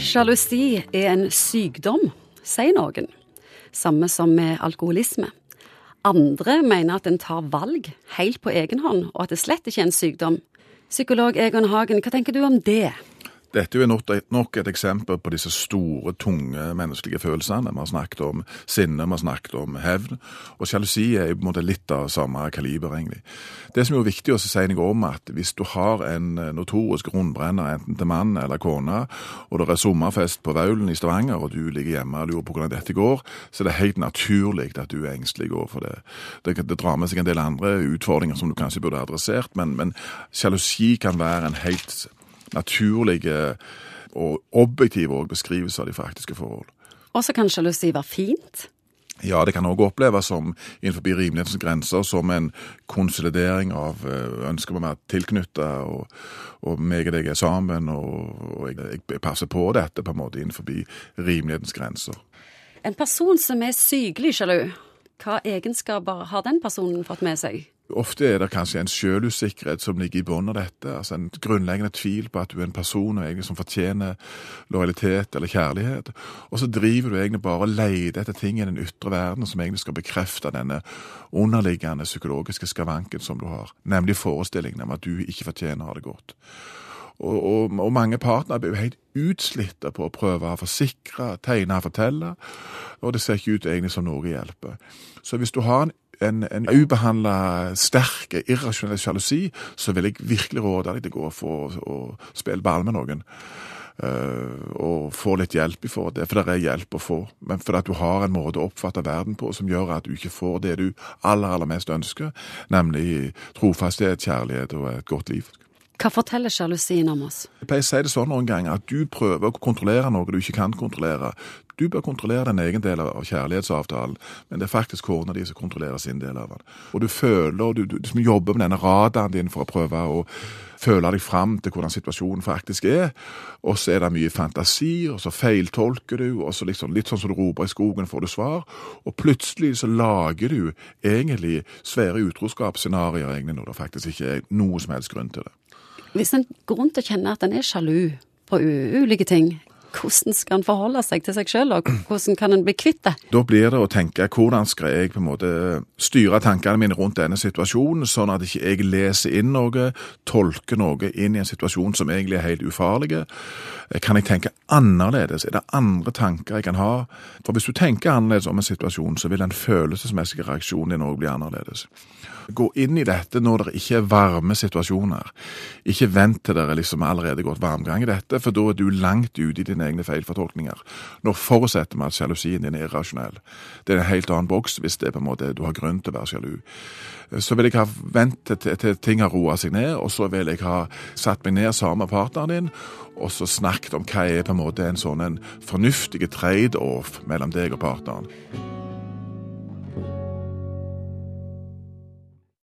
Sjalusi er en sykdom, sier noen. Samme som med alkoholisme. Andre mener at en tar valg helt på egen hånd, og at det slett ikke er en sykdom. Psykolog Egon Hagen, hva tenker du om det? Dette er nok et eksempel på disse store, tunge menneskelige følelsene. Vi har snakket om sinne, vi har snakket om hevn. Og sjalusi er på en måte litt av samme kaliber, egentlig. Det som er viktig å si noe om, at hvis du har en eh, notorisk rundbrenner, enten til mann eller kone, og det er sommerfest på Vaulen i Stavanger, og du ligger hjemme og lurer på hvordan dette går, så er det helt naturlig at du er engstelig overfor det. det. Det drar med seg en del andre utfordringer som du kanskje burde adressert, men sjalusi kan være en helt naturlige og objektive beskrivelser av de faktiske forhold. Og så kan sjalusi være fint? Ja, det kan òg oppleves som innenfor rimelighetens grenser som en konsolidering av eh, ønsket om å være tilknytta, og, og meg og deg er sammen, og, og jeg, jeg, passer på dette på en måte innenfor rimelighetens grenser. En person som er sykelig sjalu, hva egenskaper har den personen fått med seg? Ofte er det kanskje en sjølusikkerhet som ligger i bunnen av dette. altså En grunnleggende tvil på at du er en person egentlig som fortjener lojalitet eller kjærlighet. Og så driver du egentlig bare og leter etter ting i den ytre verden som egentlig skal bekrefte denne underliggende psykologiske skavanken som du har. Nemlig forestillingen om at du ikke fortjener å ha det godt. Og, og, og, mange partnere blir jo helt utslitte på å prøve å forsikre, tegne og fortelle, og det ser ikke ut egentlig som noe hjelper. Så hvis du har en en, en ubehandla, sterk, irrasjonell sjalusi, så vil jeg virkelig råde deg til å gå for å spille ball med noen. Uh, og få litt hjelp i forhold det, for det er hjelp å få. Men fordi at du har en måte å oppfatte verden på som gjør at du ikke får det du aller, aller mest ønsker, nemlig trofasthet, kjærlighet og et godt liv. Hva forteller sjalusien om oss? Jeg pleier å si det sånn noen ganger at du prøver å kontrollere noe du ikke kan kontrollere. Du bør kontrollere din egen del av kjærlighetsavtalen, men det er faktisk kona di som kontrollerer sin del av den. Og du føler, og du, du, du jobber med denne radaren din for å prøve å føle deg fram til hvordan situasjonen faktisk er. Og så er det mye fantasi, og så feiltolker du, og så liksom, litt sånn som du roper i skogen, får du svar. Og plutselig så lager du egentlig svære utroskapsscenarioer egentlig når det faktisk ikke er noe som helst grunn til det. Hvis en grunn til å kjenne at en er sjalu på ulike ting, hvordan skal en forholde seg til seg selv, og hvordan kan en bli kvitt det? Da blir det å tenke hvordan skal jeg på en måte styre tankene mine rundt denne situasjonen, sånn at ikke jeg leser inn noe, tolker noe inn i en situasjon som egentlig er helt ufarlig. Kan jeg tenke annerledes? Er det andre tanker jeg kan ha? For hvis du tenker annerledes om en situasjon, så vil den følelsesmessige reaksjonen din òg bli annerledes. Gå inn i dette når det ikke er varme situasjoner. Ikke vent til det liksom allerede gått varmgang i dette, for da er du langt ute i dine egne feilfortolkninger. Nå forutsetter vi at sjalusien din er irrasjonell. Det er en helt annen boks hvis det er på en måte du har grunn til å være sjalu. Så vil jeg ha ventet til, til ting har roa seg ned, og så vil jeg ha satt meg ned sammen med partneren din og så snakket om hva er på en måte en sånn en fornuftig trade-off mellom deg og partneren.